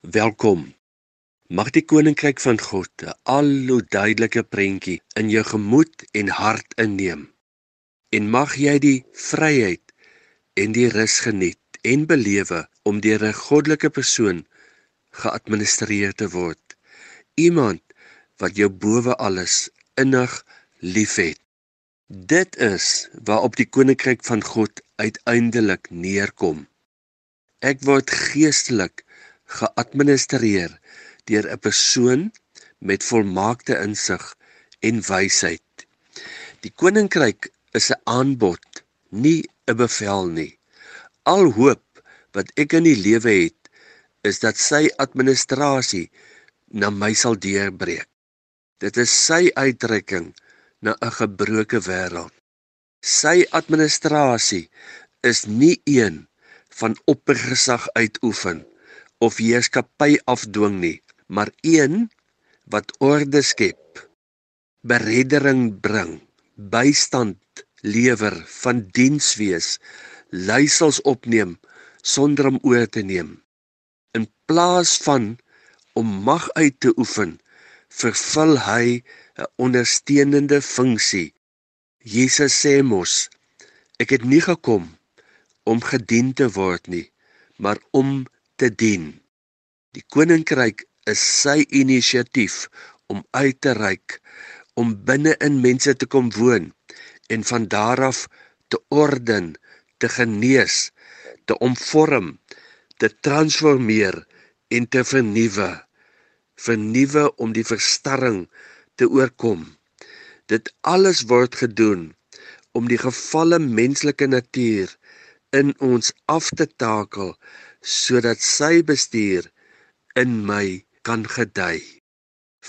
Welkom. Mag die koninkryk van God 'n al hoe duideliker prentjie in jou gemoed en hart inneem. En mag jy die vryheid en die rus geniet en belewe om deur 'n goddelike persoon geadministreer te word. Iemand wat jou bowe alles innig liefhet. Dit is waarop die koninkryk van God uiteindelik neerkom. Ek word geestelik geadministreer deur 'n persoon met volmaakte insig en wysheid. Die koninkryk is 'n aanbod, nie 'n bevel nie. Al hoop wat ek in die lewe het, is dat sy administrasie na my sal deurbreek. Dit is sy uitdrukking na 'n gebroke wêreld. Sy administrasie is nie een van oppergesag uitoefen of heerskappy afdwing nie, maar een wat orde skep, bereddering bring, bystand lewer, van diens wees, leiersels opneem sonder om oor te neem. In plaas van om mag uit te oefen, vervul hy 'n ondersteunende funksie. Jesus sê mos: Ek het nie gekom om gedien te word nie, maar om te dien. Die koninkryk is sy inisiatief om uit te reik, om binne in mense te kom woon en van daar af te orden, te genees, te omvorm, te transformeer en te vernuwe. Vernuwe om die verstarring te oorkom. Dit alles word gedoen om die gefalle menslike natuur in ons af te takel sodat sy bestuur in my kan gedei.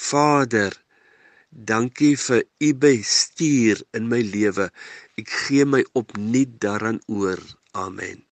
Vader, dankie vir u bestuur in my lewe. Ek gee my opnuut daaraan oor. Amen.